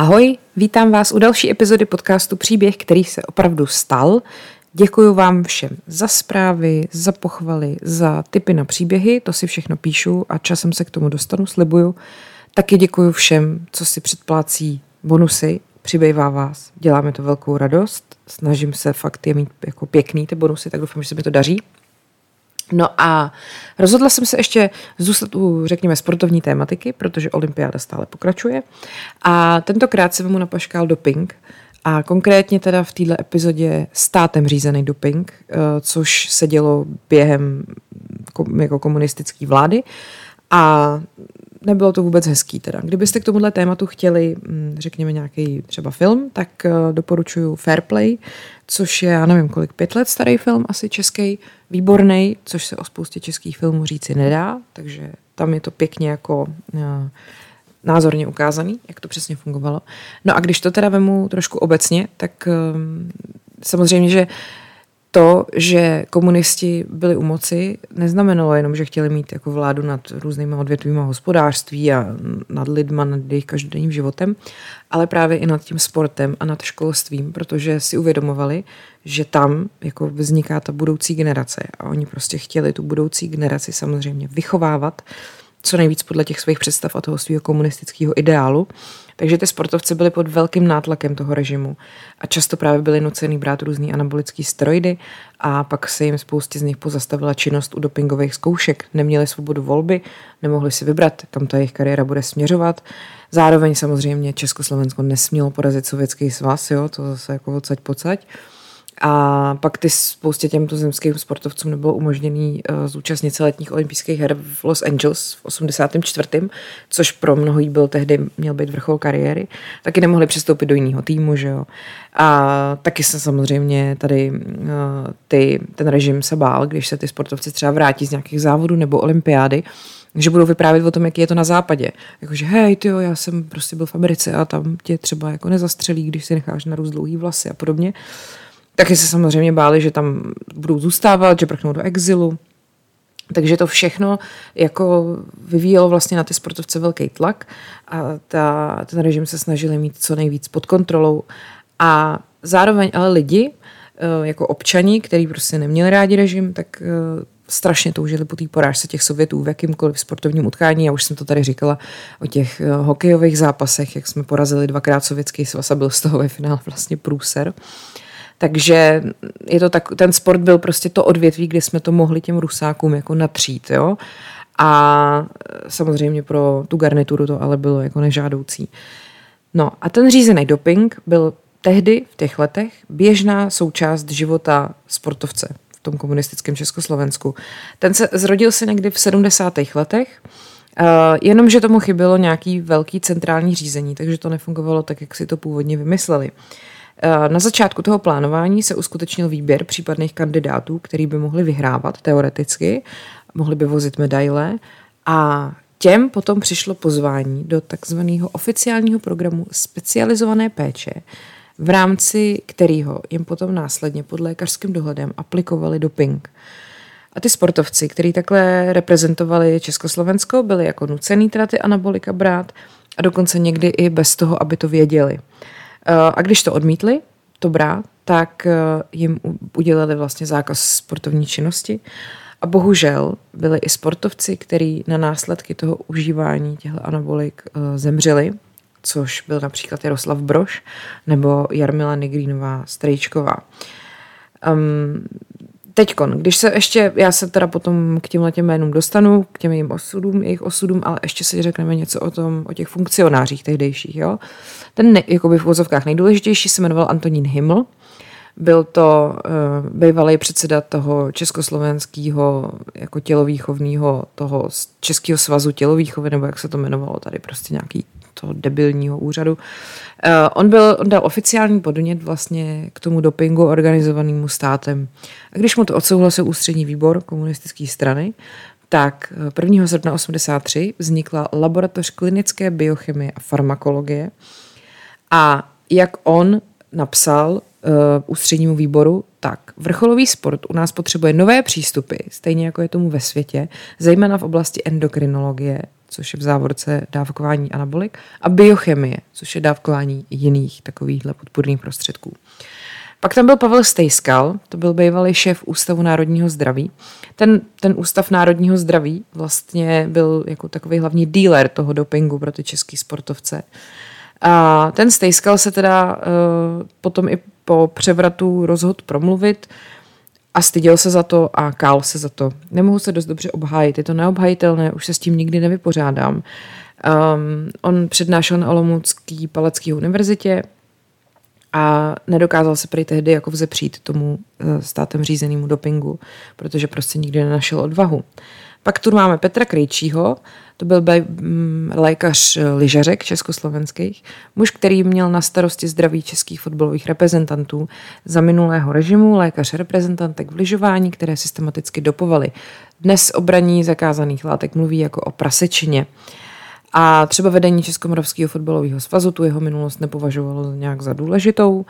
Ahoj, vítám vás u další epizody podcastu Příběh, který se opravdu stal. Děkuji vám všem za zprávy, za pochvaly, za tipy na příběhy, to si všechno píšu a časem se k tomu dostanu, slibuju. Taky děkuji všem, co si předplácí bonusy, přibývá vás, děláme to velkou radost, snažím se fakt je mít jako pěkný ty bonusy, tak doufám, že se mi to daří. No a rozhodla jsem se ještě zůstat u, řekněme, sportovní tématiky, protože olympiáda stále pokračuje. A tentokrát se mu napaškal doping. A konkrétně teda v této epizodě státem řízený doping, eh, což se dělo během jako komunistické vlády. A nebylo to vůbec hezký teda. Kdybyste k tomuhle tématu chtěli, hm, řekněme, nějaký třeba film, tak eh, doporučuji Fairplay, což je, já nevím kolik, pět let starý film, asi český, výborný, což se o spoustě českých filmů říci nedá, takže tam je to pěkně jako uh, názorně ukázaný, jak to přesně fungovalo. No a když to teda vemu trošku obecně, tak um, samozřejmě, že to, že komunisti byli u moci, neznamenalo jenom, že chtěli mít jako vládu nad různými odvětvími hospodářství a nad lidma, nad jejich každodenním životem, ale právě i nad tím sportem a nad školstvím, protože si uvědomovali, že tam jako vzniká ta budoucí generace a oni prostě chtěli tu budoucí generaci samozřejmě vychovávat co nejvíc podle těch svých představ a toho svého komunistického ideálu. Takže ty sportovci byli pod velkým nátlakem toho režimu a často právě byli nucený brát různý anabolický steroidy a pak se jim spoustě z nich pozastavila činnost u dopingových zkoušek. Neměli svobodu volby, nemohli si vybrat, kam ta jejich kariéra bude směřovat. Zároveň samozřejmě Československo nesmělo porazit sovětský svaz, jo, to zase jako odsaď pocať. A pak ty spoustě těmto zemským sportovcům nebylo umožněný uh, zúčastnit se letních olympijských her v Los Angeles v 84., což pro mnoho jí byl tehdy měl být vrchol kariéry. Taky nemohli přistoupit do jiného týmu, že jo. A taky se samozřejmě tady uh, ty, ten režim se bál, když se ty sportovci třeba vrátí z nějakých závodů nebo olympiády, že budou vyprávět o tom, jaký je to na západě. Jakože hej, ty já jsem prostě byl v Americe a tam tě třeba jako nezastřelí, když si necháš narůst dlouhý vlasy a podobně. Taky se samozřejmě báli, že tam budou zůstávat, že prchnou do exilu. Takže to všechno jako vyvíjelo vlastně na ty sportovce velký tlak a ta, ten režim se snažili mít co nejvíc pod kontrolou. A zároveň ale lidi, eh, jako občani, kteří prostě neměli rádi režim, tak eh, strašně toužili po té porážce těch Sovětů v jakýmkoliv sportovním utkání. Já už jsem to tady říkala o těch eh, hokejových zápasech, jak jsme porazili dvakrát sovětský svaz a byl z toho ve finále vlastně průser. Uh, takže je to tak, ten sport byl prostě to odvětví, kde jsme to mohli těm rusákům jako natřít, jo. A samozřejmě pro tu garnituru to ale bylo jako nežádoucí. No a ten řízený doping byl tehdy v těch letech běžná součást života sportovce v tom komunistickém Československu. Ten se zrodil se někdy v 70. letech, Uh, jenomže tomu chybělo nějaký velký centrální řízení, takže to nefungovalo tak, jak si to původně vymysleli. Eh, na začátku toho plánování se uskutečnil výběr případných kandidátů, který by mohli vyhrávat teoreticky, mohli by vozit medaile a těm potom přišlo pozvání do takzvaného oficiálního programu specializované péče, v rámci kterého jim potom následně pod lékařským dohledem aplikovali doping. A ty sportovci, kteří takhle reprezentovali Československo, byli jako nucený teda ty anabolika brát a dokonce někdy i bez toho, aby to věděli. Eh, a když to odmítli, to brát, tak eh, jim udělali vlastně zákaz sportovní činnosti. A bohužel byli i sportovci, kteří na následky toho užívání těchto anabolik eh, zemřeli, což byl například Jaroslav Broš nebo Jarmila Negrínová Strejčková. Um, teďkon, když se ještě, já se teda potom k těmhle těm jménům dostanu, k těm jejím osudům, jejich osudům, ale ještě si řekneme něco o tom, o těch funkcionářích tehdejších, jo. Ten ne, jakoby v vozovkách nejdůležitější se jmenoval Antonín Himmel, byl to uh, bývalý předseda toho československého jako tělovýchovného, toho Českého svazu tělovýchovy, nebo jak se to jmenovalo tady, prostě nějaký toho debilního úřadu. Uh, on, byl, on dal oficiální podnět vlastně k tomu dopingu organizovanému státem. A když mu to odsouhlasil ústřední výbor komunistické strany, tak 1. srpna 83 vznikla laboratoř klinické biochemie a farmakologie. A jak on napsal uh, ústřednímu výboru, tak vrcholový sport u nás potřebuje nové přístupy, stejně jako je tomu ve světě, zejména v oblasti endokrinologie, což je v závorce dávkování anabolik, a biochemie, což je dávkování jiných takovýchhle podpůrných prostředků. Pak tam byl Pavel Stejskal, to byl bývalý šéf Ústavu národního zdraví. Ten, ten Ústav národního zdraví vlastně byl jako takový hlavní dealer toho dopingu pro ty český sportovce. A ten Stejskal se teda uh, potom i po převratu rozhodl promluvit a styděl se za to a kál se za to. Nemohu se dost dobře obhájit, je to neobhajitelné, už se s tím nikdy nevypořádám. Um, on přednášel na Olomoucký palecký univerzitě a nedokázal se prý tehdy jako vzepřít tomu uh, státem řízenému dopingu, protože prostě nikdy nenašel odvahu. Pak tu máme Petra Krejčího, to byl by, mm, lékař eh, lyžařek československých, muž, který měl na starosti zdraví českých fotbalových reprezentantů za minulého režimu, lékař reprezentantek v lyžování, které systematicky dopovali. Dnes obraní zakázaných látek mluví jako o prasečině. A třeba vedení Českomoravského fotbalového svazu tu jeho minulost nepovažovalo nějak za důležitou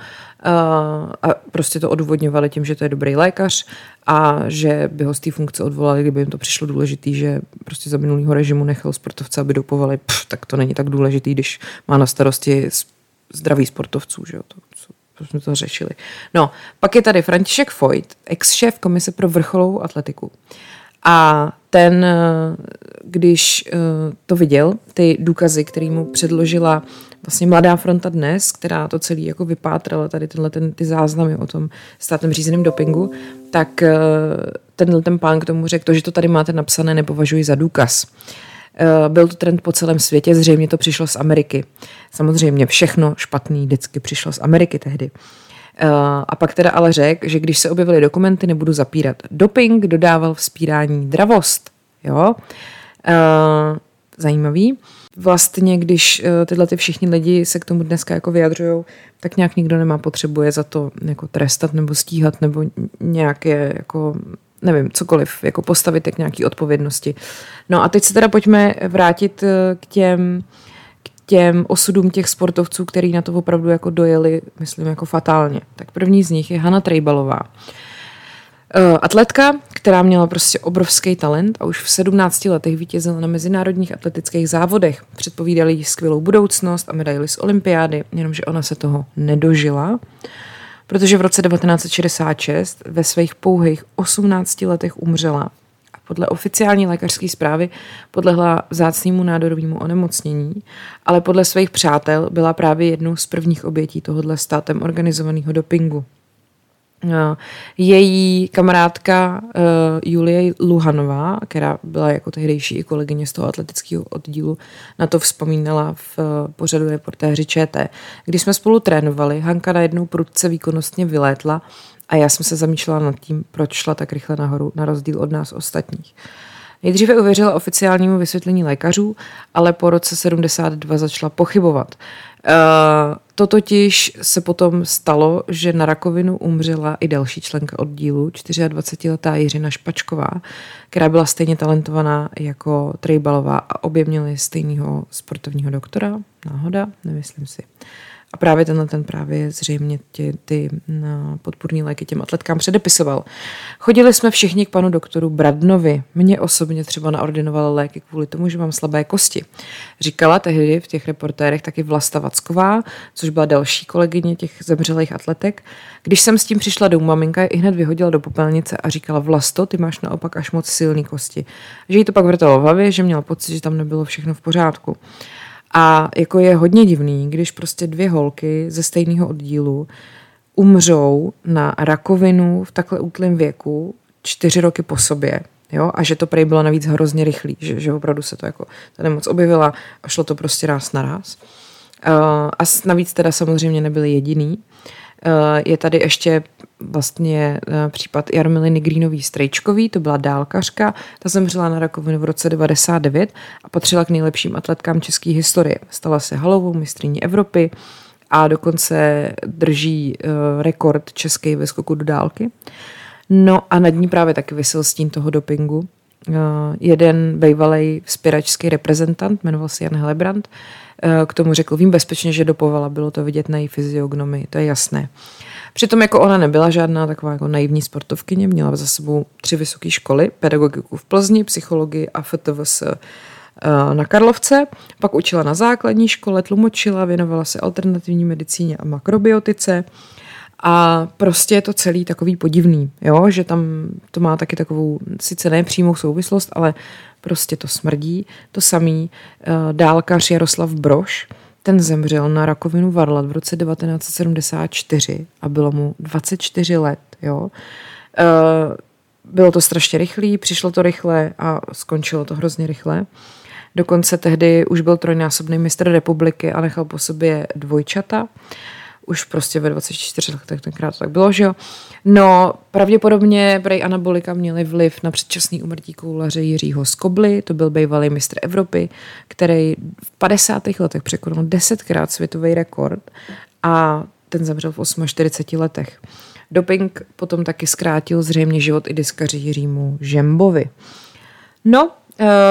a prostě to odůvodňovali tím, že to je dobrý lékař a že by ho z té funkce odvolali, kdyby jim to přišlo důležitý, že prostě za minulého režimu nechal sportovce, aby dopovali, pff, tak to není tak důležitý, když má na starosti zdraví sportovců, že jo, to, to jsme to řešili. No, pak je tady František Foyt, ex-šéf Komise pro vrcholovou atletiku. A ten, když eh, to viděl, ty důkazy, který mu předložila vlastně Mladá fronta dnes, která to celý jako vypátrala, tady tenhle ten, ty záznamy o tom státem řízeném dopingu, tak eh, tenhle ten pán k tomu řekl, to, že to tady máte napsané, nepovažuji za důkaz. Eh, byl to trend po celém světě, zřejmě to přišlo z Ameriky. Samozřejmě všechno špatný vždycky přišlo z Ameriky tehdy. Eh, a pak teda ale řekl, že když se objevily dokumenty, nebudu zapírat. Doping dodával vzpírání dravost. Jo? Zajímavý vlastně, když eh, tyhle ty všichni lidi se k tomu dneska jako vyjadřují, tak nějak nikdo nemá potřebu je za to jako trestat nebo stíhat nebo nějaké jako nevím, cokoliv, jako postavit k nějaký odpovědnosti. No a teď se teda pojďme vrátit eh, k těm, k těm osudům těch sportovců, který na to opravdu jako dojeli, myslím, jako fatálně. Tak první z nich je Hanna Trejbalová. Eh, atletka, která měla prostě obrovský talent a už v 17 letech vítězila na mezinárodních atletických závodech. Předpovídali jí skvělou budoucnost a medaily z olympiády, jenomže ona se toho nedožila, protože v roce 1966 ve svých pouhých 18 letech umřela podle oficiální lékařské zprávy podlehla vzácnému nádorovému onemocnění, ale podle svých přátel byla právě jednou z prvních obětí tohohle státem organizovaného dopingu. Eh, její kamarádka uh, Julie Luhanová, která byla jako tehdejší i kolegyně z toho atletického oddílu, na to vzpomínala v uh, pořadu reportéři ČT. Když jsme spolu trénovali, Hanka najednou prudce výkonnostně vylétla a já jsem se zamýšlela nad tím, proč šla tak rychle nahoru, na rozdíl od nás ostatních. Nejdříve uvěřila oficiálnímu vysvětlení lékařů, ale po roce 72 začala pochybovat. Uh, to totiž se potom stalo, že na rakovinu umřela i další členka oddílu, 24-letá Jiřina Špačková, která byla stejně talentovaná jako Trejbalová a obě měli stejného sportovního doktora. Náhoda? Nemyslím si. A právě tenhle ten právě zřejmě tě, ty no, podpůrní léky těm atletkám předepisoval. Chodili jsme všichni k panu doktoru Bradnovi. Mně osobně třeba naordinovala léky kvůli tomu, že mám slabé kosti. Říkala tehdy v těch reportérech taky Vlasta Vacková, což byla další kolegyně těch zemřelých atletek. Když jsem s tím přišla do maminka i hned vyhodila do popelnice a říkala Vlasto, ty máš naopak až moc silný kosti. Že jí to pak vrtalo v hlavě, že měla pocit, že tam nebylo všechno v pořádku. A jako je hodně divný, když prostě dvě holky ze stejného oddílu umřou na rakovinu v takhle útlém věku čtyři roky po sobě. Jo? A že to prej bylo navíc hrozně rychlý, že, že opravdu se to jako ta nemoc objevila a šlo to prostě ráz na ráz. Uh, a navíc teda samozřejmě nebyli jediný. Uh, je tady ještě vlastně uh, případ Jarmily Nigrínový Strejčkový, to byla dálkařka, ta zemřela na rakovinu v roce 99 a patřila k nejlepším atletkám české historie. Stala se halovou mistrní Evropy a dokonce drží uh, rekord český ve skoku do dálky. No a nad ní právě taky vysel stín toho dopingu. Jeden bývalý vzpěračský reprezentant, jmenoval se Jan Helebrant, k tomu řekl, vím bezpečně, že dopovala, bylo to vidět na její fyziognomii, to je jasné. Přitom jako ona nebyla žádná taková jako naivní sportovkyně, měla za sebou tři vysoké školy, pedagogiku v Plzni, psychologii a FTVS. na Karlovce, pak učila na základní škole, tlumočila, věnovala se alternativní medicíně a makrobiotice. A prostě je to celý takový podivný, jo? že tam to má taky takovou, sice ne přímou souvislost, ale prostě to smrdí. To samý uh, dálkař Jaroslav Broš, ten zemřel na rakovinu varlat v roce 1974 a bylo mu 24 let. Jo? Uh, bylo to strašně rychlé, přišlo to rychle a skončilo to hrozně rychle. Dokonce tehdy už byl trojnásobný mistr republiky a nechal po sobě dvojčata. Už prostě ve 24 letech tenkrát tak bylo, že jo. No, pravděpodobně prej anabolika měly vliv na předčasný umrtí koulaře Jiřího Skobly, to byl bývalý mistr Evropy, který v 50. letech překonal desetkrát světový rekord a ten zemřel v 48 letech. Doping potom taky zkrátil zřejmě život i diskaři Jiřímu Žembovi. No,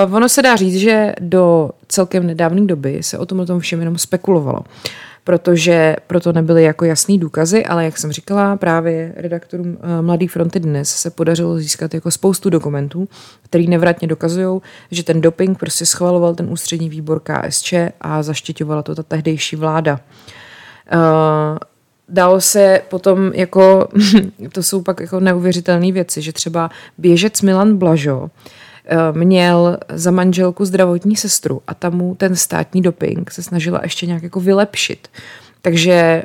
uh, ono se dá říct, že do celkem nedávné doby se o tomhle tom všem jenom spekulovalo protože proto nebyly jako jasný důkazy, ale jak jsem říkala, právě redaktorům eh, Mladý fronty dnes se podařilo získat jako spoustu dokumentů, který nevratně dokazují, že ten doping prostě schvaloval ten ústřední výbor KSČ a zaštiťovala to ta tehdejší vláda. Uh, dalo se potom jako, to jsou pak jako neuvěřitelné věci, že třeba běžec Milan Blažo Eh, měl za manželku zdravotní sestru a tam mu ten státní doping se snažila ještě nějak jako vylepšit. Takže eh,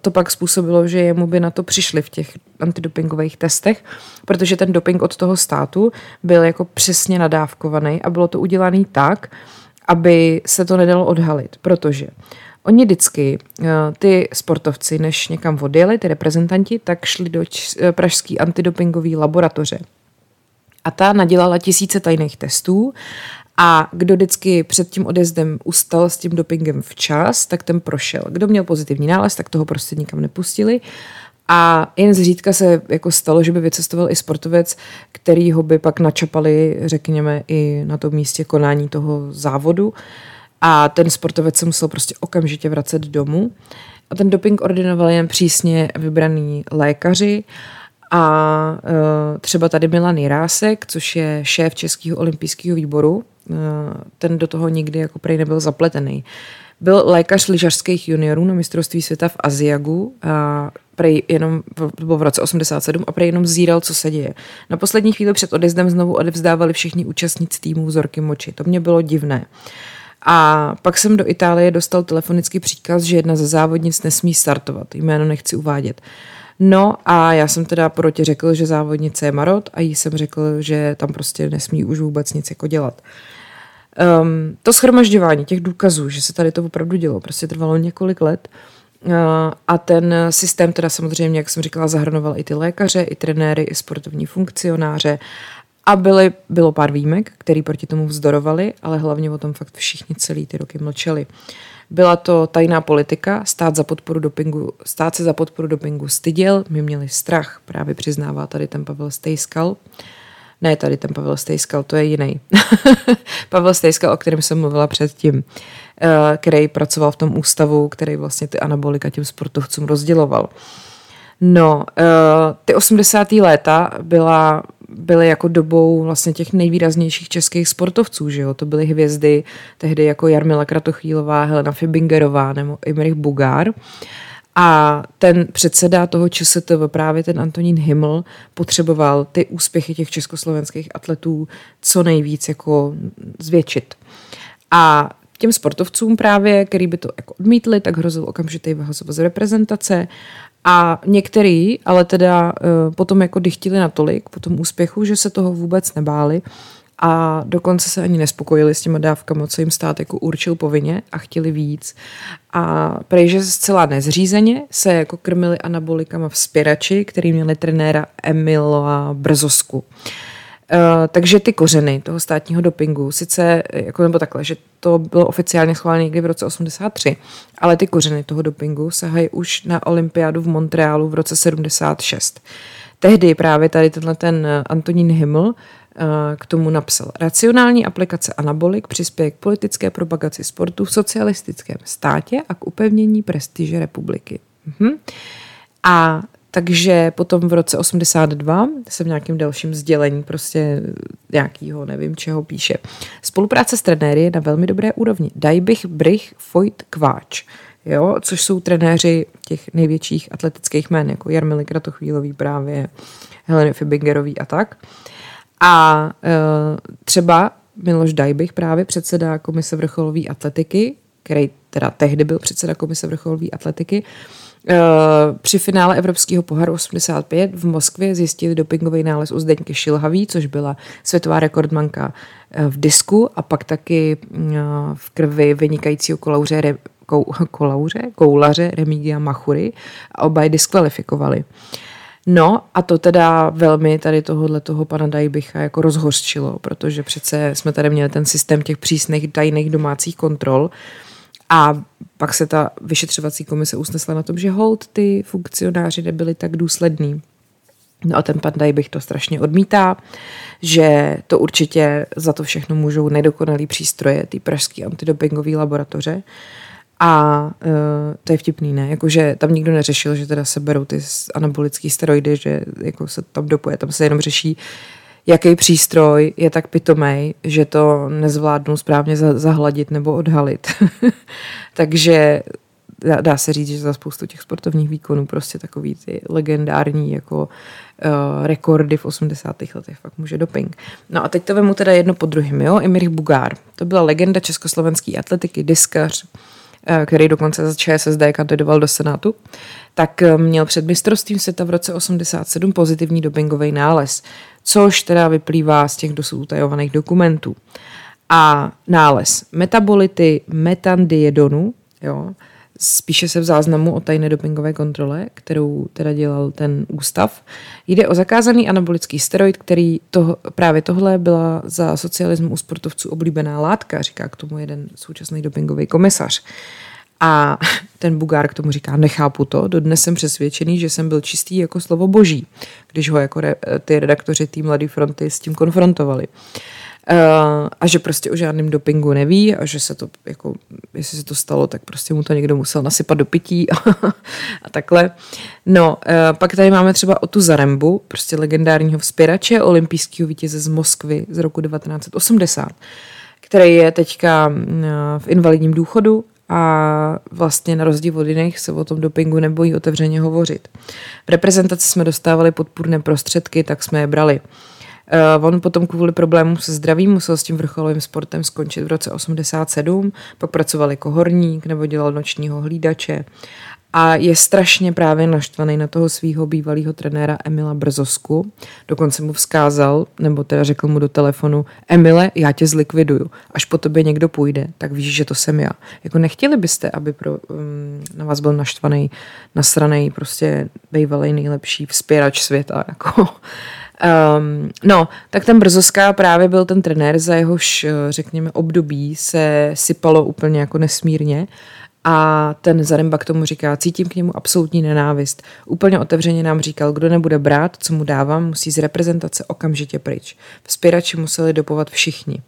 to pak způsobilo, že jemu by na to přišli v těch antidopingových testech, protože ten doping od toho státu byl jako přesně nadávkovaný a bylo to udělané tak, aby se to nedalo odhalit, protože Oni vždycky, eh, ty sportovci, než někam odjeli, ty reprezentanti, tak šli do pražské antidopingové laboratoře a ta nadělala tisíce tajných testů a kdo vždycky před tím odjezdem ustal s tím dopingem včas, tak ten prošel. Kdo měl pozitivní nález, tak toho prostě nikam nepustili. A jen zřídka se jako stalo, že by vycestoval i sportovec, který ho by pak načapali, řekněme, i na tom místě konání toho závodu. A ten sportovec se musel prostě okamžitě vracet domů. A ten doping ordinoval jen přísně vybraný lékaři a uh, třeba tady Milan Jirásek, což je šéf Českého olympijského výboru, uh, ten do toho nikdy jako prej nebyl zapletený. Byl lékař lyžařských juniorů na mistrovství světa v Aziagu a prej jenom v, v roce 87 a prej jenom zíral, co se děje. Na poslední chvíli před odjezdem znovu odevzdávali všichni účastníci týmu vzorky moči. To mě bylo divné. A pak jsem do Itálie dostal telefonický příkaz, že jedna ze závodnic nesmí startovat. Jméno nechci uvádět. No a já jsem teda proti řekl, že závodnice je Marot a jí jsem řekl, že tam prostě nesmí už vůbec nic jako dělat. Um, to schromažďování těch důkazů, že se tady to opravdu dělo, prostě trvalo několik let uh, a ten systém teda samozřejmě, jak jsem říkala, zahrnoval i ty lékaře, i trenéry, i sportovní funkcionáře a byly, bylo pár výjimek, který proti tomu vzdorovali, ale hlavně o tom fakt všichni celý ty roky mlčeli. Byla to tajná politika, stát, za podporu dopingu, stát se za podporu dopingu styděl, my měli strach, právě přiznává tady ten Pavel Stejskal. Ne, tady ten Pavel Stejskal, to je jiný. Pavel Stejskal, o kterém jsem mluvila předtím, eh, který pracoval v tom ústavu, který vlastně ty anabolika těm sportovcům rozděloval. No, eh, ty 80. léta byla byly jako dobou vlastně těch nejvýraznějších českých sportovců, že jo? To byly hvězdy tehdy jako Jarmila Kratochvílová, Helena Fibingerová nebo Imrich Bugár. A ten předseda toho ČSTV, právě ten Antonín Himmel, potřeboval ty úspěchy těch československých atletů co nejvíc jako zvětšit. A těm sportovcům právě, který by to jako odmítli, tak hrozil okamžitý vyhazovat z reprezentace a některý, ale teda uh, potom jako dychtili natolik po tom úspěchu, že se toho vůbec nebáli a dokonce se ani nespokojili s těma dávkama, co jim stát jako určil povinně a chtěli víc. A prejže zcela nezřízeně se jako krmili anabolikama v spěrači, který měli trenéra Emila Brzosku. Uh, Eh, takže ty kořeny toho státního dopingu, sice jako nebo takhle, že to bylo oficiálně schválené někdy v roce 83, ale ty kořeny toho dopingu sahají už na olympiádu v Montrealu v roce 76. Tehdy právě tady tenhle ten eh, Antonín Himmel eh, k tomu napsal. Racionální aplikace anabolik přispěje k politické propagaci sportu v socialistickém státě a k upevnění prestiže republiky. Mhm. A takže potom v roce 82 se v nějakém dalším sdělení prostě nějakýho, nevím čeho píše. Spolupráce s trenéry je na velmi dobré úrovni. Daj bych Brich, Foyt, Kváč. Jo, což jsou trenéři těch největších atletických jmén, jako Jarmily Kratochvílový právě, Heleny Fibingerový a tak. A e, třeba Miloš Dajbych právě předseda Komise vrcholové atletiky, který teda tehdy byl předseda Komise vrcholové atletiky, při finále Evropského poharu 85 v Moskvě zjistili dopingový nález u Zdeňky Šilhavý, což byla světová rekordmanka eh, v disku a pak taky eh, v krvi vynikajícího kolauře, kou, kolauře, koulaře Remigia Machury a oba je diskvalifikovali. No a to teda velmi tady tohohle toho pana Dajbycha jako rozhořčilo, protože přece jsme tady měli ten systém těch přísných tajných domácích kontrol, a pak se ta vyšetřovací komise usnesla na tom, že hold ty funkcionáři nebyli tak důslední. No a ten pan Dajbych to strašně odmítá, že to určitě za to všechno můžou nedokonalý přístroje, ty pražské antidopingové laboratoře. A uh, to je vtipný, ne? Jakože tam nikdo neřešil, že teda se berou ty anabolické steroidy, že jako se tam dopuje, tam se jenom řeší, jaký přístroj je tak pitomej, že to nezvládnou správně zahladit nebo odhalit. Takže dá, dá se říct, že za spoustu těch sportovních výkonů prostě takový ty legendární jako uh, rekordy v 80. letech fakt může doping. No a teď to vemu teda jedno po druhém, jo, Imrich Bugár. To byla legenda československé atletiky, diskař, uh, který dokonce za ČSSD kandidoval do Senátu, tak uh, měl před mistrovstvím světa v roce 87 pozitivní dopingový nález což teda vyplývá z těch dosud utajovaných dokumentů. A nález metabolity metandiedonu, jo, spíše se v záznamu o tajné dopingové kontrole, kterou teda dělal ten ústav. Jde o zakázaný anabolický steroid, který to, právě tohle byla za socialismu u sportovců oblíbená látka, říká k tomu jeden současný dopingový komisař. A ten Bugár k tomu říká, nechápu to, dodnes jsem přesvědčený, že jsem byl čistý jako slovo boží, když ho jako re, ty redaktoři té Mladé fronty s tím konfrontovali. Uh, a že prostě o žádném dopingu neví a že se to, jako, jestli se to stalo, tak prostě mu to někdo musel nasypat do pití a, a takhle. No, uh, pak tady máme třeba o tu Zarembu, prostě legendárního vzpěrače, olympijského vítěze z Moskvy z roku 1980, který je teďka uh, v invalidním důchodu a vlastně na rozdíl od jiných se o tom dopingu nebojí otevřeně hovořit. V reprezentaci jsme dostávali podpůrné prostředky, tak jsme je brali. Uh, on potom kvůli problémům se zdravím musel s tím vrcholovým sportem skončit v roce 87, pak pracoval jako horník nebo dělal nočního hlídače a je strašně právě naštvaný na toho svého bývalého trenéra Emila Brzosku. Dokonce mu vzkázal, nebo teda řekl mu do telefonu, Emile, já tě zlikviduju. Až po tobě někdo půjde, tak víš, že to jsem já. Jako nechtěli byste, aby pro, um, na vás byl naštvaný, nasraný, prostě bývalý nejlepší vzpěrač světa. Jako. Um, no, tak ten Brzoská právě byl ten trenér, za jehož, řekněme, období se sypalo úplně jako nesmírně. A ten Zaremba k tomu říká, cítím k němu absolutní nenávist. Úplně otevřeně nám říkal, kdo nebude brát, co mu dávám, musí z reprezentace okamžitě pryč. Vzpěrači museli dopovat všichni.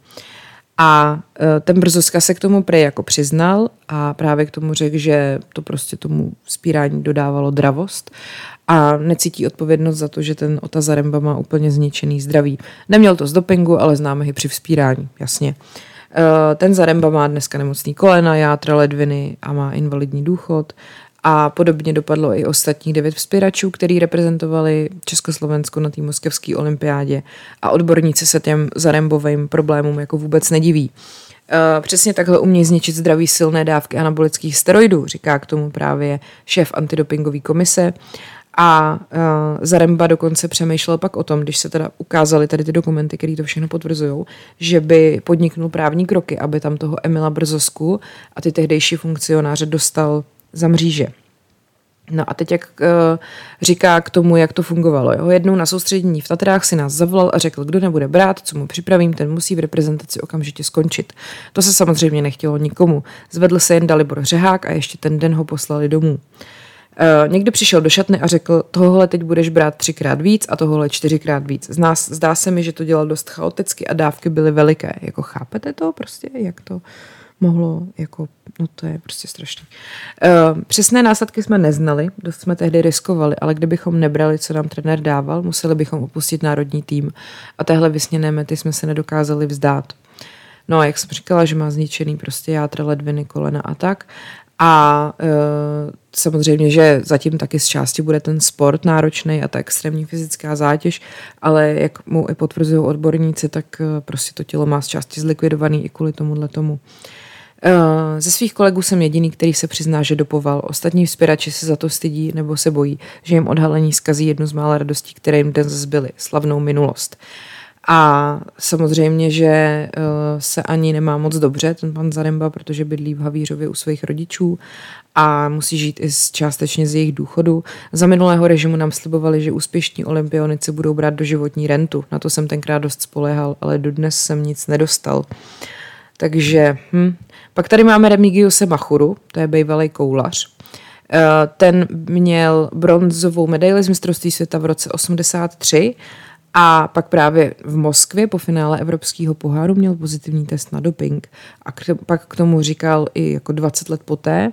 A e, ten Brzoska se k tomu prej jako přiznal a právě k tomu řekl, že to prostě tomu spírání dodávalo dravost a necítí odpovědnost za to, že ten Ota Zaremba má úplně zničený zdraví. Neměl to z dopingu, ale známe ho při vzpírání, jasně. Eh, ten Zaremba má dneska nemocný kolena, játra, ledviny a má invalidní důchod. A podobně dopadlo i ostatních devět vzpěračů, který reprezentovali Československo na té moskevské olympiádě a odborníci se těm Zarembovým problémům jako vůbec nediví. Uh, přesně takhle umějí zničit zdraví silné dávky anabolických steroidů, říká k tomu právě šéf antidopingové komise. A uh, Zaremba dokonce přemýšlel pak o tom, když se teda ukázaly tady ty dokumenty, které to všechno potvrzují, že by podniknul právní kroky, aby tam toho Emila Brzosku a ty tehdejší funkcionáře dostal za mříže. No a teď jak uh, říká k tomu, jak to fungovalo. Jo? Jednou na soustředění v Tatrách si nás zavolal a řekl, kdo nebude brát, co mu připravím, ten musí v reprezentaci okamžitě skončit. To se samozřejmě nechtělo nikomu. Zvedl se jen Dalibor Řehák a ještě ten den ho poslali domů. Uh, někdo přišel do šatny a řekl, tohle teď budeš brát třikrát víc a tohle čtyřikrát víc. Z nás, zdá se mi, že to dělal dost chaoticky a dávky byly veliké. Jako chápete to prostě, jak to mohlo jako, no to je prostě strašný. Uh, přesné následky jsme neznali, dost jsme tehdy riskovali, ale kdybychom nebrali, co nám trenér dával, museli bychom opustit národní tým a téhle vysněné mety jsme se nedokázali vzdát. No a jak jsem říkala, že má zničený prostě játra, ledviny, kolena a tak. A e, samozřejmě, že zatím taky z části bude ten sport náročný a ta extrémní fyzická zátěž, ale jak mu i potvrzují odborníci, tak e, prostě to tělo má z části zlikvidovaný i kvůli tomuhle tomu. E, ze svých kolegů jsem jediný, který se přizná, že dopoval. Ostatní vzpěrači se za to stydí nebo se bojí, že jim odhalení skazí jednu z mála radostí, které jim dnes zbyly, slavnou minulost. A samozřejmě, že uh, se ani nemá moc dobře ten pan Zaremba, protože bydlí v Havířově u svých rodičů a musí žít i částečně z jejich důchodu. Za minulého režimu nám slibovali, že úspěšní olympionici budou brát do životní rentu. Na to jsem tenkrát dost spoléhal, ale dodnes jsem nic nedostal. Takže, hm. Pak tady máme Remigiuse Machuru, to je bývalý koulař. Eh, ten měl bronzovou medaili z mistrovství světa v roce 83 a pak právě v Moskvě po finále Evropského poháru měl pozitivní test na doping. A k, pak k tomu říkal i jako 20 let poté,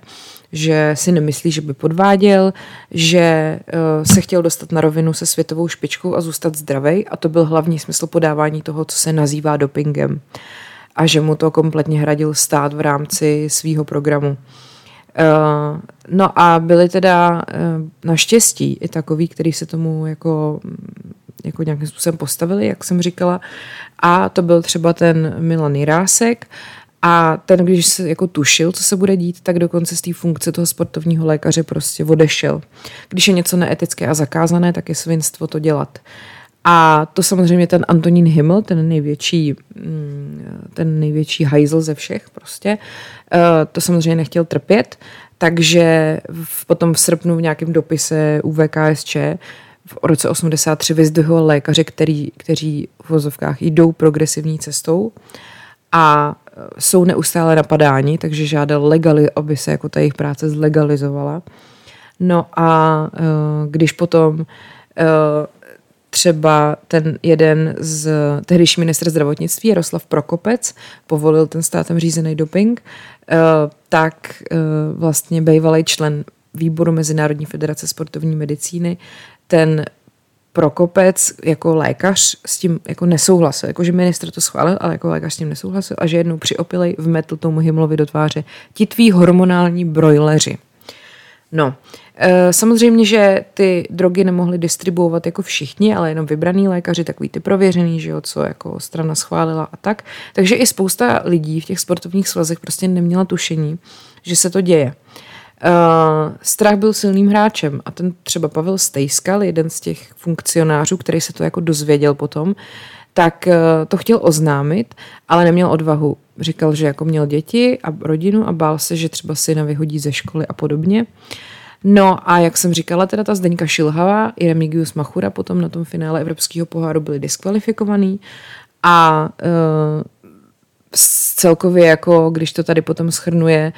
že si nemyslí, že by podváděl, že uh, se chtěl dostat na rovinu se světovou špičkou a zůstat zdravý. A to byl hlavní smysl podávání toho, co se nazývá dopingem. A že mu to kompletně hradil stát v rámci svého programu. Uh, no a byli teda uh, naštěstí i takový, který se tomu jako jako nějakým způsobem postavili, jak jsem říkala. A to byl třeba ten Milan Jirásek, a ten, když se jako tušil, co se bude dít, tak dokonce z té funkce toho sportovního lékaře prostě odešel. Když je něco neetické a zakázané, tak je svinstvo to dělat. A to samozřejmě ten Antonín Himmel, ten největší, mm, ten největší hajzl ze všech prostě, eh, to samozřejmě nechtěl trpět, takže potom v srpnu v nějakém dopise UVKSČ v roce 83 vyzdvihoval lékaři, který, kteří v vozovkách jdou progresivní cestou a e, jsou neustále napadáni, takže žádal legali, aby se jako ta jejich práce zlegalizovala. No a e, když potom e, třeba ten jeden z tehdejší ministr zdravotnictví Jaroslav Prokopec povolil ten státem řízený doping, tak vlastně bývalý člen výboru Mezinárodní federace sportovní medicíny ten Prokopec jako lékař s tím jako nesouhlasil, jako že ministr to schválil, ale jako lékař s tím nesouhlasil a že jednou přiopilej vmetl tomu hymlovi do tváře ti tví hormonální brojleři. No, e, samozřejmě, že ty drogy nemohli distribuovat jako všichni, ale jenom vybraný lékaři, takový ty prověřený, že jo, co jako strana schválila a tak. Takže i spousta lidí v těch sportovních svazech prostě neměla tušení, že se to děje. Uh, strach byl silným hráčem a ten třeba Pavel Stejskal, jeden z těch funkcionářů, který se to jako dozvěděl potom, tak uh, to chtěl oznámit, ale neměl odvahu. Říkal, že jako měl děti a rodinu a bál se, že třeba syna vyhodí ze školy a podobně. No a jak jsem říkala, teda ta Zdeňka Šilhavá i Remigius Machura potom na tom finále Evropského poháru byli diskvalifikovaný a uh, celkově jako, když to tady potom schrnuje,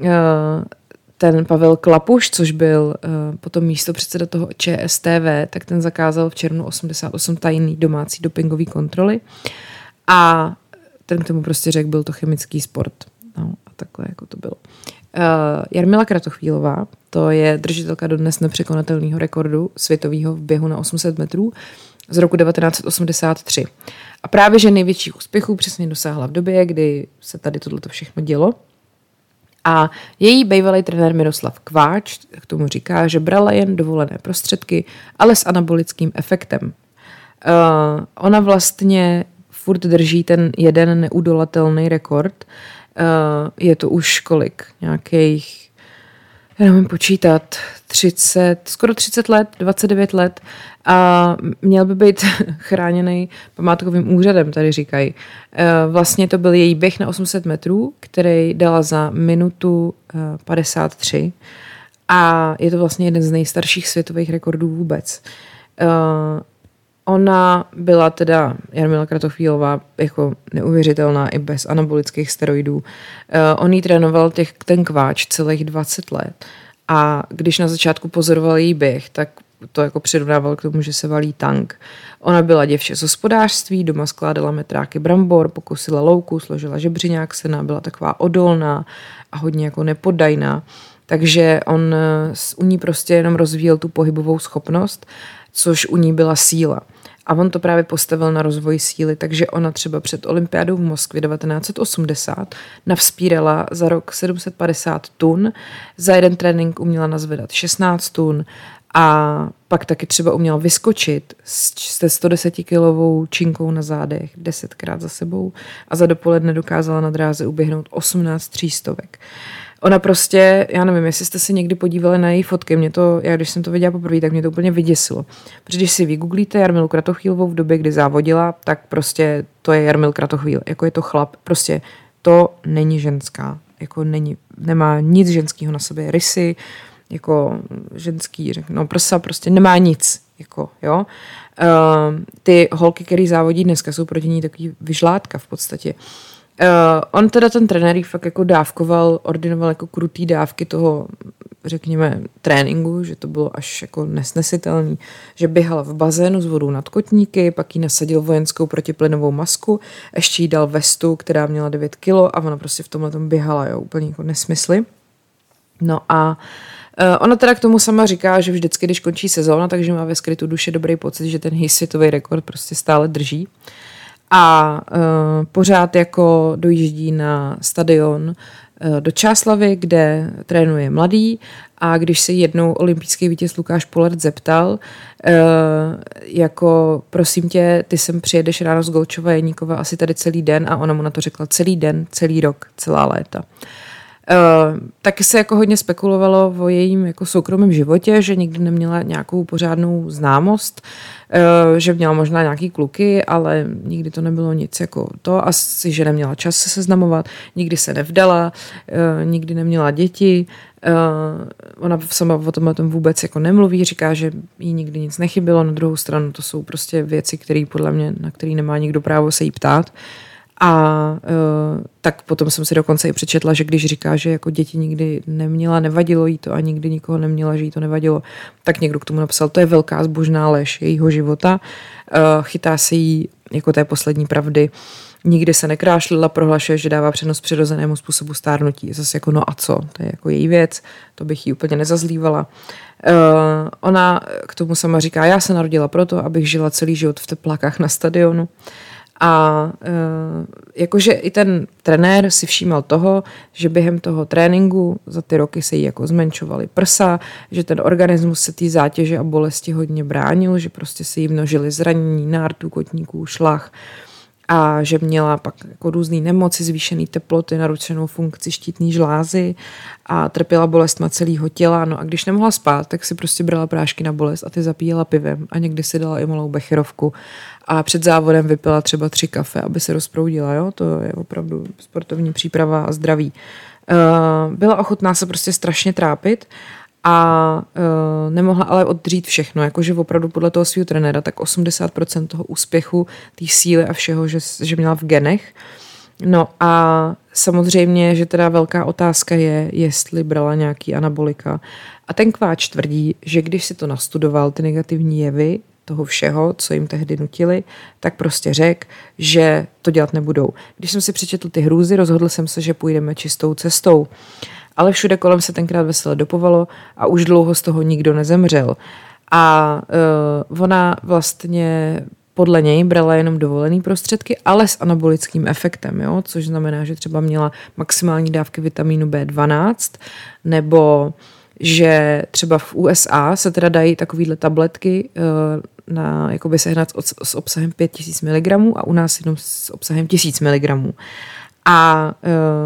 uh, ten Pavel Klapuš, což byl uh, potom místo předseda toho ČSTV, tak ten zakázal v červnu 88 tajný domácí dopingový kontroly a ten k tomu prostě řekl, byl to chemický sport. No a takhle jako to bylo. Uh, Jarmila Kratochvílová, to je držitelka dodnes nepřekonatelného rekordu světového v běhu na 800 metrů z roku 1983. A právě, že největších úspěchů přesně dosáhla v době, kdy se tady tohleto všechno dělo. A její bývalý trenér Miroslav Kváč k tomu říká, že brala jen dovolené prostředky, ale s anabolickým efektem. Uh, ona vlastně furt drží ten jeden neudolatelný rekord. Uh, je to už kolik? Nějakých já nevím počítat, 30, skoro 30 let, 29 let a měl by být chráněný památkovým úřadem, tady říkají. E, vlastně to byl její běh na 800 metrů, který dala za minutu 53 e, a je to vlastně jeden z nejstarších světových rekordů vůbec. Ona byla teda, Jarmila Kratochvílová, jako neuvěřitelná i bez anabolických steroidů. Uh, on jí trénoval těch, ten kváč celých 20 let. A když na začátku pozoroval její běh, tak to jako přirovnával k tomu, že se valí tank. Ona byla děvče z hospodářství, doma skládala metráky brambor, pokusila louku, složila žebřiňák sena, byla taková odolná a hodně jako nepodajná. Takže on u ní prostě jenom rozvíjel tu pohybovou schopnost, což u ní byla síla. A on to právě postavil na rozvoj síly, takže ona třeba před olympiádou v Moskvě 1980 navspírala za rok 750 tun, za jeden trénink uměla nazvedat 16 tun a pak taky třeba uměla vyskočit se 110 kilovou činkou na zádech desetkrát za sebou a za dopoledne dokázala na dráze uběhnout 18 třístovek. Ona prostě, já nevím, jestli jste se někdy podívali na její fotky, mě to, já když jsem to viděla poprvé, tak mě to úplně vyděsilo. Protože když si vygooglíte Jarmilu Kratochvílovou v době, kdy závodila, tak prostě to je Jarmil Kratochvíl, jako je to chlap, prostě to není ženská, jako není, nemá nic ženského na sobě, rysy, jako ženský, no prsa, prostě nemá nic, jako, jo. Uh, ty holky, které závodí dneska, jsou proti ní takový vyžlátka v podstatě. Uh, on teda ten trenér fakt jako dávkoval, ordinoval jako krutý dávky toho, řekněme, tréninku, že to bylo až jako nesnesitelný, že běhala v bazénu s vodou nad kotníky, pak jí nasadil vojenskou protiplynovou masku, ještě jí dal vestu, která měla 9 kilo a ona prostě v tomhle tom běhala, jo, úplně jako nesmysly. No a Uh, ona teda k tomu sama říká, že vždycky, když končí sezóna, takže má ve skrytu duše dobrý pocit, že ten his světový rekord prostě stále drží. Uh, a uh, pořád jako dojíždí na stadion uh, do Čáslavy, kde trénuje mladý a když se jednou olympijský vítěz Lukáš Polert zeptal, uh, jako prosím tě, ty sem přijedeš ráno z Golčova Jeníkova asi tady celý den a ona mu na to řekla celý den, celý rok, celá léta. Uh, Uh, taky se jako hodně spekulovalo o jejím jako soukromém životě, že nikdy neměla nějakou pořádnou známost, uh, že měla možná nějaký kluky, ale nikdy to nebylo nic jako to. Asi, že neměla čas se seznamovat, nikdy se nevdala, uh, nikdy neměla děti. Ona sama o tom, o tom vůbec jako nemluví, říká, že jí nikdy nic nechybilo. Na druhou stranu to jsou prostě věci, které podle mě, na které nemá nikdo právo se jí ptát. Uh, a uh, tak potom jsem si dokonce i přečetla, že když říká, že jako děti nikdy neměla, nevadilo jí to a nikdy nikoho neměla, že jí to nevadilo, tak někdo k tomu napsal, to je velká zbožná lež jejího života. Uh, chytá se jí jako té poslední pravdy. Nikdy se nekrášlila, prohlašuje, že dává přenos přirozenému způsobu stárnutí. Zase jako no a co, to je jako její věc, to bych jí úplně nezazlívala. Uh, ona k tomu sama říká, já se narodila proto, abych žila celý život v teplákách na stadionu. Uh, a uh, jakože i ten trenér si všímal toho, že během toho tréninku za ty roky se jí jako zmenšovaly prsa, že ten organismus se té zátěže a bolesti hodně bránil, že prostě se jí množily zranění, nártů, kotníků, šlach a že měla pak jako různé nemoci, zvýšené teploty, narušenou funkci štítní žlázy a trpěla bolestma celého těla. No a když nemohla spát, tak si prostě brala prášky na bolest a ty zapíjela pivem a někdy si dala i malou becherovku a před závodem vypila třeba tři kafe, aby se rozproudila. Jo? To je opravdu sportovní příprava a zdraví. Uh, byla ochotná se prostě strašně trápit a uh, nemohla ale oddřít všechno, jakože opravdu podle toho svého trenéra, tak 80% toho úspěchu, té síly a všeho, že, že měla v genech. No a samozřejmě, že teda velká otázka je, jestli brala nějaký anabolika. A ten kváč tvrdí, že když si to nastudoval, ty negativní jevy toho všeho, co jim tehdy nutili, tak prostě řekl, že to dělat nebudou. Když jsem si přečetl ty hrůzy, rozhodl jsem se, že půjdeme čistou cestou ale všude kolem se tenkrát vesele dopovalo a už dlouho z toho nikdo nezemřel. A uh, ona vlastně podle něj brala jenom dovolený prostředky, ale s anabolickým efektem, jo? což znamená, že třeba měla maximální dávky vitamínu B12, nebo že třeba v USA se teda dají takovýhle tabletky uh, na, jakoby sehnat s, s obsahem 5000 mg a u nás jenom s obsahem 1000 mg. A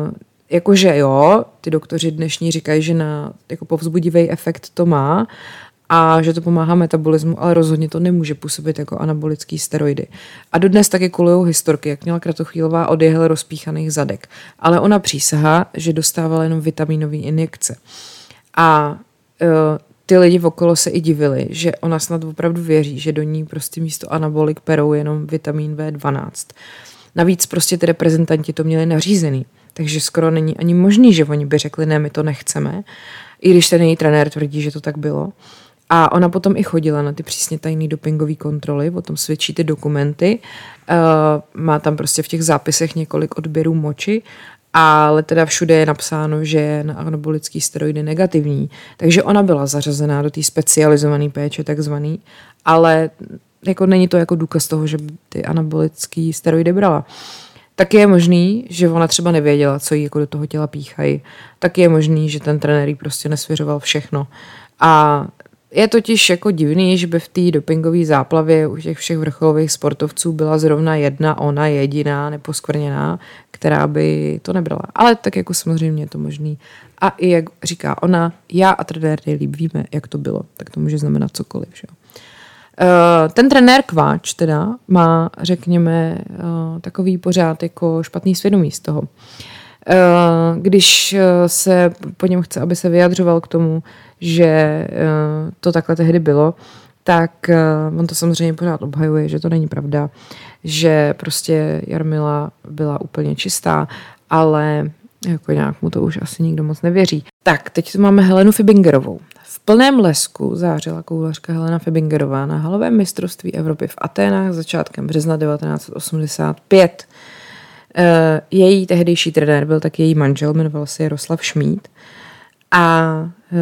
uh, jakože jo, ty doktoři dnešní říkají, že na jako povzbudivý efekt to má a že to pomáhá metabolismu, ale rozhodně to nemůže působit jako anabolický steroidy. A dodnes taky kolují historky, jak měla Kratochvílová od jehel rozpíchaných zadek. Ale ona přísahá, že dostávala jenom vitaminové injekce. A uh, ty lidi okolo se i divili, že ona snad opravdu věří, že do ní prostě místo anabolik perou jenom vitamin B12. Navíc prostě ty reprezentanti to měli nařízený. Takže skoro není ani možný, že oni by řekli, ne, my to nechceme, i když ten její trenér tvrdí, že to tak bylo. A ona potom i chodila na ty přísně tajné dopingové kontroly, o tom svědčí ty dokumenty. Uh, má tam prostě v těch zápisech několik odběrů moči ale teda všude je napsáno, že je na anabolický steroidy negativní. Takže ona byla zařazená do té specializované péče takzvaný, ale jako není to jako důkaz toho, že ty anabolické steroidy brala. Tak je možný, že ona třeba nevěděla, co jí jako do toho těla píchají. Tak je možný, že ten trenér jí prostě nesvěřoval všechno. A je totiž jako divný, že by v té dopingové záplavě u těch všech vrcholových sportovců byla zrovna jedna ona jediná neposkvrněná, která by to nebrala. Ale tak jako samozřejmě je to možný. A i jak říká ona, já a trenér nejlíp víme, jak to bylo. Tak to může znamenat cokoliv. Že? Uh, ten trenér Kváč teda má, řekněme, uh, takový pořád jako špatný svědomí z toho. Uh, když se po něm chce, aby se vyjadřoval k tomu, že to takhle tehdy bylo, tak on to samozřejmě pořád obhajuje, že to není pravda, že prostě Jarmila byla úplně čistá, ale jako nějak mu to už asi nikdo moc nevěří. Tak, teď tu máme Helenu Fibingerovou. Plném lesku zářila koulařka Helena Fibingerová na halovém mistrovství Evropy v Aténách začátkem března 1985. Eh, její tehdejší trenér byl tak její manžel, jmenoval se Jaroslav Šmíd. A uh,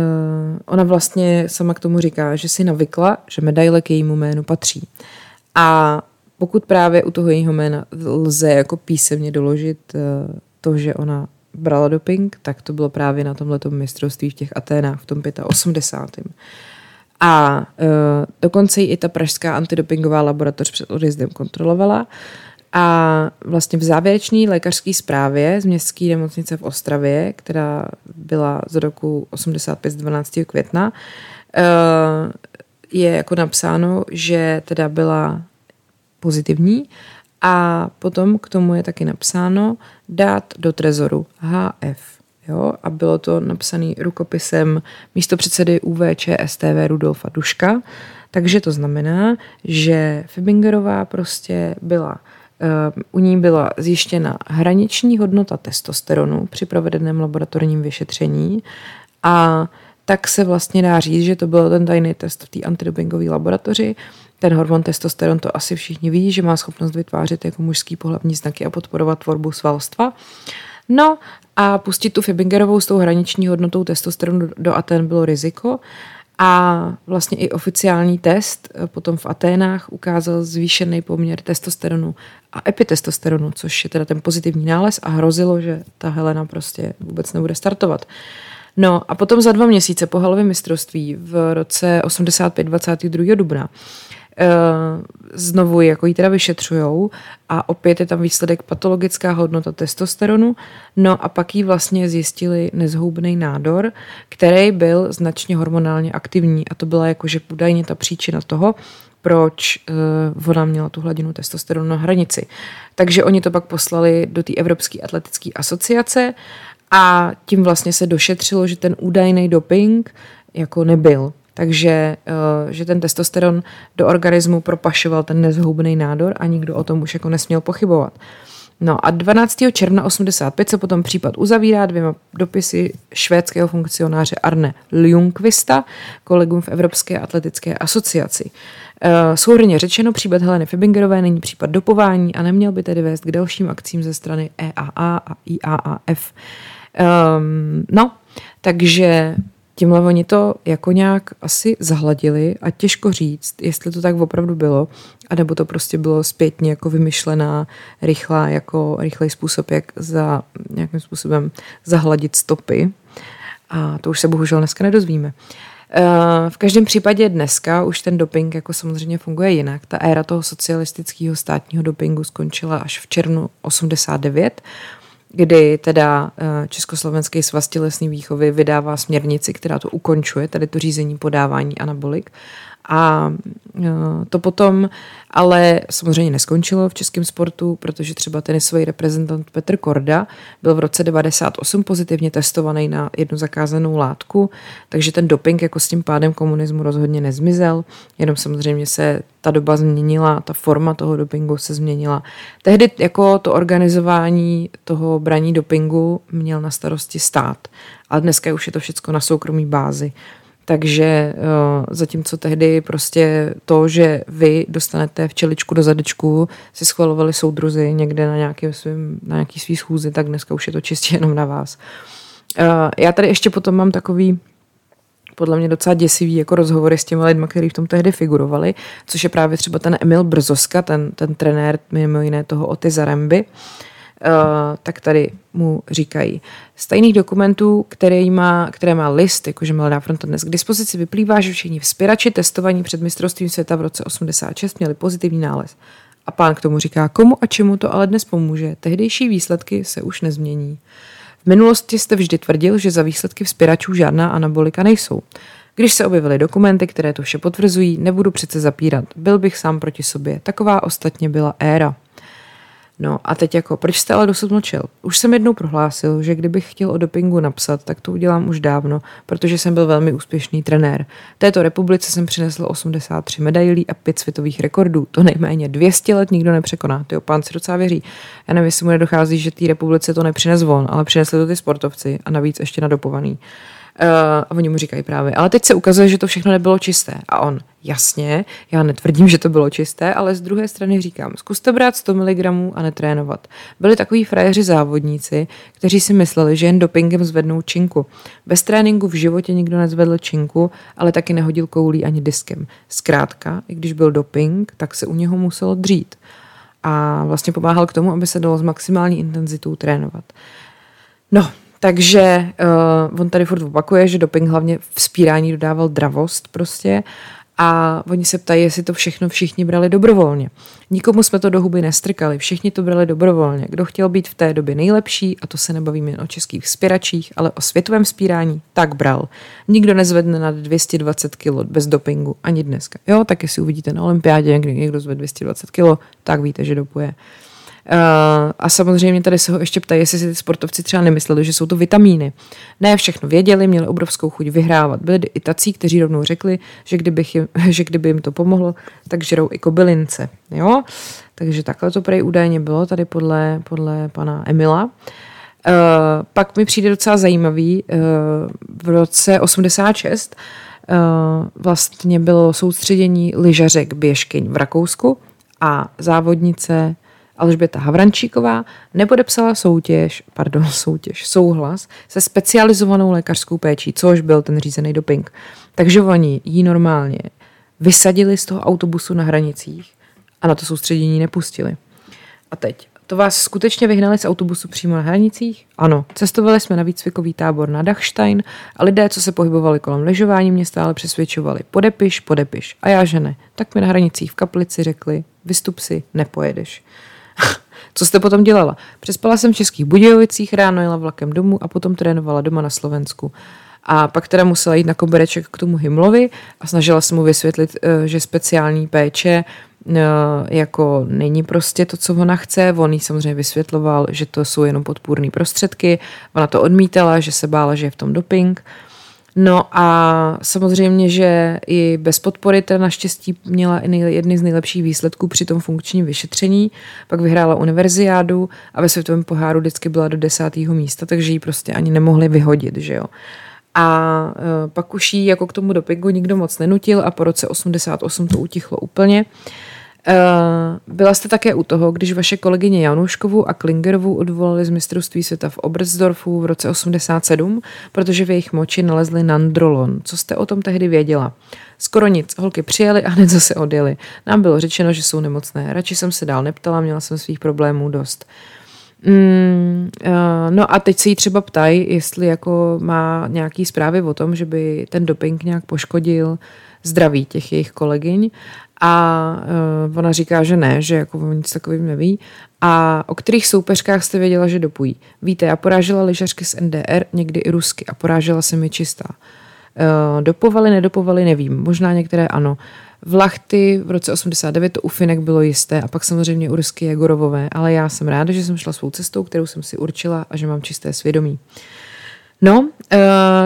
ona vlastně sama k tomu říká, že si navykla, že medaile k jejímu jménu patří. A pokud právě u toho jejího jména lze jako písemně doložit uh, to, že ona brala doping, tak to bylo právě na tomhle mistrovství v těch Aténách v tom 85. A uh, dokonce i ta pražská antidopingová laboratoř před odjezdem kontrolovala a vlastně v závěrečné lékařské zprávě z městské nemocnice v Ostravě, která byla z roku 85 z 12. května, eh, je jako napsáno, že teda byla pozitivní a potom k tomu je taky napsáno dát do trezoru HF. Jo? A bylo to napsané rukopisem místo předsedy UVČ STV Rudolfa Duška. Takže to znamená, že Fibingerová prostě byla u ní byla zjištěna hraniční hodnota testosteronu při provedeném laboratorním vyšetření a tak se vlastně dá říct, že to byl ten tajný test v té antidopingové laboratoři. Ten hormon testosteron to asi všichni ví, že má schopnost vytvářet jako mužský pohlavní znaky a podporovat tvorbu svalstva. No a pustit tu Fibingerovou s tou hraniční hodnotou testosteronu do Aten bylo riziko a vlastně i oficiální test eh, potom v Aténách ukázal zvýšený poměr testosteronu a epitestosteronu, což je teda ten pozitivní nález a hrozilo, že ta Helena prostě vůbec nebude startovat. No a potom za dva měsíce po halovém mistrovství v roce 85 22. dubna znovu jako ji teda vyšetřujou a opět je tam výsledek patologická hodnota testosteronu, no a pak jí vlastně zjistili nezhoubný nádor, který byl značně hormonálně aktivní a to byla jakože údajně ta příčina toho, proč uh, ona měla tu hladinu testosteronu na hranici. Takže oni to pak poslali do té Evropské atletické asociace a tím vlastně se došetřilo, že ten údajný doping jako nebyl. Takže eh, že ten testosteron do organismu propašoval ten nezhoubný nádor a nikdo o tom už jako nesměl pochybovat. No a 12. června 85 se potom případ uzavírá dvěma dopisy švédského funkcionáře Arne Ljungqvista kolegům v Evropské atletické asociaci. Uh, souhrně řečeno, případ Heleny Fibingerové není případ dopování a neměl by tedy vést k dalším akcím ze strany EAA a IAAF. Um, ehm, no, takže Tímhle oni to jako nějak asi zahladili a těžko říct, jestli to tak opravdu bylo, anebo to prostě bylo zpětně jako vymyšlená, rychlá, jako rychlej způsob, jak za nějakým způsobem zahladit stopy. A to už se bohužel dneska nedozvíme. Eh, v každém případě dneska už ten doping jako samozřejmě funguje jinak. Ta éra toho socialistického státního dopingu skončila až v červnu 89 kdy teda eh, Československý svaz tělesné výchovy vydává směrnici, která to ukončuje, tady to řízení podávání anabolik. A eh, to potom ale samozřejmě neskončilo v českém sportu, protože třeba tenisový reprezentant Petr Korda byl v roce 98 pozitivně testovaný na jednu zakázanou látku, takže ten doping jako s tím pádem komunismu rozhodně nezmizel, jenom samozřejmě se ta doba změnila, ta forma toho dopingu se změnila. Tehdy jako to organizování toho braní dopingu měl na starosti stát, ale dneska už je to všechno na soukromí bázi. Takže uh, zatímco tehdy prostě to, že vy dostanete včeličku do zadečku, si schvalovali soudruzy někde na, nějaký svým, na nějaký svý schůzi, tak dneska už je to čistě jenom na vás. Uh, já tady ještě potom mám takový podle mě docela děsivý jako rozhovory s těmi lidmi, kteří v tom tehdy figurovali, což je právě třeba ten Emil Brzoska, ten, ten trenér mimo jiné toho Oty Zaremby, Uh, tak tady mu říkají. Z tajných dokumentů, které má, které má list, jakože Mladá fronta dnes k dispozici, vyplývá, že všichni vzpěrači testovaní před mistrovstvím světa v roce 86 měli pozitivní nález. A pán k tomu říká, komu a čemu to ale dnes pomůže. Tehdejší výsledky se už nezmění. V minulosti jste vždy tvrdil, že za výsledky vzpěračů žádná anabolika nejsou. Když se objevily dokumenty, které to vše potvrzují, nebudu přece zapírat. Byl bych sám proti sobě. Taková ostatně byla éra. No a teď jako, proč jste ale dosud mlčel? Už jsem jednou prohlásil, že kdybych chtěl o dopingu napsat, tak to udělám už dávno, protože jsem byl velmi úspěšný trenér. Této republice jsem přinesl 83 medailí a 5 světových rekordů. To nejméně 200 let nikdo nepřekoná. Ty pán si docela věří. Já nevím, jestli mu nedochází, že té republice to nepřines von, ale přinesli to ty sportovci a navíc ještě nadopovaný. Uh, a oni mu říkají právě, ale teď se ukazuje, že to všechno nebylo čisté. A on, jasně, já netvrdím, že to bylo čisté, ale z druhé strany říkám, zkuste brát 100 mg a netrénovat. Byli takový frajeři závodníci, kteří si mysleli, že jen dopingem zvednou činku. Bez tréninku v životě nikdo nezvedl činku, ale taky nehodil koulí ani diskem. Zkrátka, i když byl doping, tak se u něho muselo dřít. A vlastně pomáhal k tomu, aby se dalo s maximální intenzitou trénovat. No, takže uh, on tady furt opakuje, že doping hlavně v spírání dodával dravost prostě a oni se ptají, jestli to všechno všichni brali dobrovolně. Nikomu jsme to do huby nestrkali, všichni to brali dobrovolně. Kdo chtěl být v té době nejlepší, a to se nebavíme jen o českých spěračích, ale o světovém spírání, tak bral. Nikdo nezvedne nad 220 kg bez dopingu, ani dneska. Jo, tak jestli uvidíte na olympiádě, kdy někdo zvedne 220 kg, tak víte, že dopuje. Uh, a samozřejmě tady se ho ještě ptají, jestli si ty sportovci třeba nemysleli, že jsou to vitamíny. Ne, všechno věděli, měli obrovskou chuť vyhrávat. Byli i tací, kteří rovnou řekli, že, kdybych jim, že kdyby jim to pomohlo, tak žerou i kobylince. Jo? Takže takhle to prej údajně bylo tady podle, podle pana Emila. Uh, pak mi přijde docela zajímavý, uh, v roce 86 uh, vlastně bylo soustředění lyžařek běžkyň v Rakousku a závodnice Alžběta Havrančíková nepodepsala soutěž, pardon, soutěž, souhlas se specializovanou lékařskou péčí, což byl ten řízený doping. Takže oni jí normálně vysadili z toho autobusu na hranicích a na to soustředění nepustili. A teď, to vás skutečně vyhnali z autobusu přímo na hranicích? Ano, cestovali jsme na výcvikový tábor na Dachstein a lidé, co se pohybovali kolem ležování, mě stále přesvědčovali, podepiš, podepiš. A já, že ne. Tak mi na hranicích v kaplici řekli, vystup si, nepojedeš. Co jste potom dělala? Přespala jsem v Českých Budějovicích, ráno jela vlakem domů a potom trénovala doma na Slovensku. A pak teda musela jít na kobereček k tomu Himlovi a snažila se mu vysvětlit, eh, že speciální péče eh, jako není prostě to, co ona chce. On jí samozřejmě vysvětloval, že to jsou jenom podpůrné prostředky. Ona to odmítala, že se bála, že je v tom doping. No a samozřejmě, že i bez podpory ta naštěstí měla jedny z nejlepších výsledků při tom funkčním vyšetření. Pak vyhrála univerziádu a ve světovém poháru vždycky byla do desátého místa, takže ji prostě ani nemohli vyhodit, že jo. A e, pak už jí jako k tomu dopingu nikdo moc nenutil a po roce 88 to utichlo úplně. Byla jste také u toho, když vaše kolegyně Januškovou a Klingerovou odvolali z mistrovství světa v Oberstdorfu v roce 87, protože v jejich moči nalezli nandrolon. Co jste o tom tehdy věděla? Skoro nic. Holky přijeli a hned zase odjeli. Nám bylo řečeno, že jsou nemocné. Radši jsem se dál neptala, měla jsem svých problémů dost. Mm, uh, no a teď se jí třeba ptají, jestli jako má nějaký zprávy o tom, že by ten doping nějak poškodil zdraví těch jejich kolegyň a uh, ona říká, že ne, že jako nic takovým neví. A o kterých soupeřkách jste věděla, že dopují? Víte, já porážela lyžařky z NDR, někdy i rusky a porážela se mi čistá. Uh, dopovali, nedopovali, nevím. Možná některé ano. V Lachty v roce 89 to u Finek bylo jisté a pak samozřejmě u Rusky Jegorovové, ale já jsem ráda, že jsem šla svou cestou, kterou jsem si určila a že mám čisté svědomí. Uh, No, uh,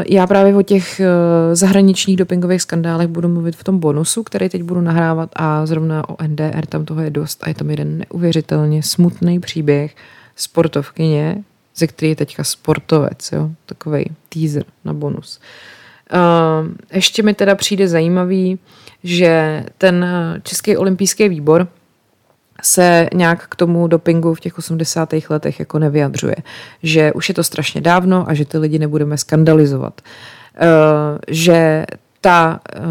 já právě o těch uh, zahraničních dopingových skandálech budu mluvit v tom bonusu, který teď budu nahrávat a zrovna o NDR tam toho je dost a je tam jeden neuvěřitelně smutný příběh sportovkyně, ze který je teďka sportovec, jo, takový teaser na bonus. ještě mi teda přijde zajímavý, že ten Český olympijský výbor se nějak k tomu dopingu v těch 80. letech jako nevyjadřuje. Že už je to strašně dávno a že ty lidi nebudeme skandalizovat. Uh, že ta, uh,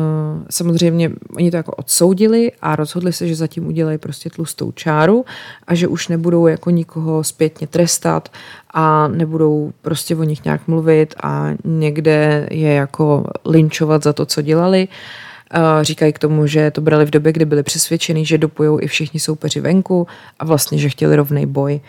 samozřejmě oni to jako odsoudili a rozhodli se, že zatím udělají prostě tlustou čáru a že už nebudou jako nikoho zpětně trestat a nebudou prostě o nich nějak mluvit a někde je jako linčovat za to, co dělali. Uh, říkají k tomu, že to brali v době, kdy byli přesvědčeni, že dopujou i všichni soupeři venku a vlastně, že chtěli rovný boj.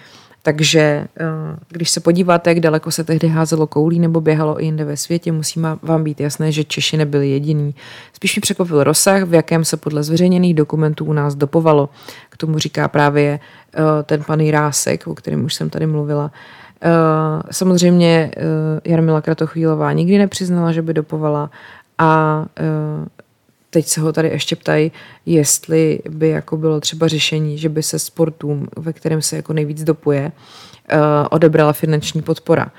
Takže eh, když se podíváte, jak daleko se tehdy házelo koulí nebo běhalo i jinde ve světě, musí vám být jasné, že Češi nebyli jediní. Spíš mi překvapil rozsah, v jakém se podle zveřejněných dokumentů u nás dopovalo. K tomu říká právě eh, ten pan Jirásek, o kterém už jsem tady mluvila. Eh, samozřejmě Jarmila Kratochvílová nikdy nepřiznala, že by dopovala a teď se ho tady ještě ptají, jestli by jako bylo třeba řešení, že by se sportům, ve kterém se jako nejvíc dopuje, uh, odebrala finanční podpora.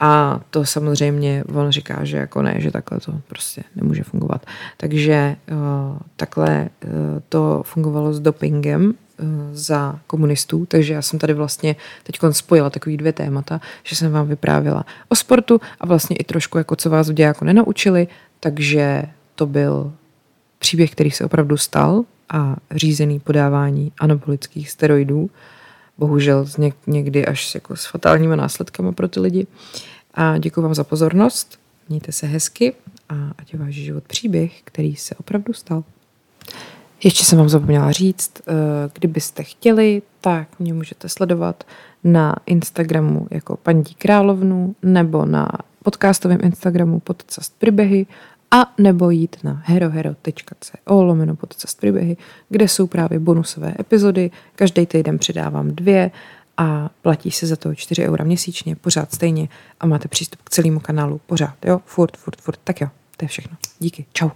A to samozřejmě on říká, že jako ne, že takhle to prostě nemůže fungovat. Takže uh, takhle uh, to fungovalo s dopingem za komunistů, takže já jsem tady vlastně teď spojila takový dvě témata, že jsem vám vyprávěla o sportu a vlastně i trošku jako co vás v jako nenaučili, takže to byl příběh, který se opravdu stal a řízený podávání anabolických steroidů, bohužel někdy až jako s fatálními následkami pro ty lidi. A děkuji vám za pozornost, mějte se hezky a ať je váš život příběh, který se opravdu stal. Ještě jsem vám zapomněla říct, eh, kdybyste chtěli, tak mě můžete sledovat na Instagramu jako paní královnu nebo na podcastovém Instagramu podcast příběhy a nebo jít na herohero.co lomeno podcast příběhy, kde jsou právě bonusové epizody. Každý týden přidávám dvě a platí se za to 4 eura měsíčně, pořád stejně a máte přístup k celému kanálu pořád, jo, furt, furt, furt. Tak jo, to je všechno. Díky, čau.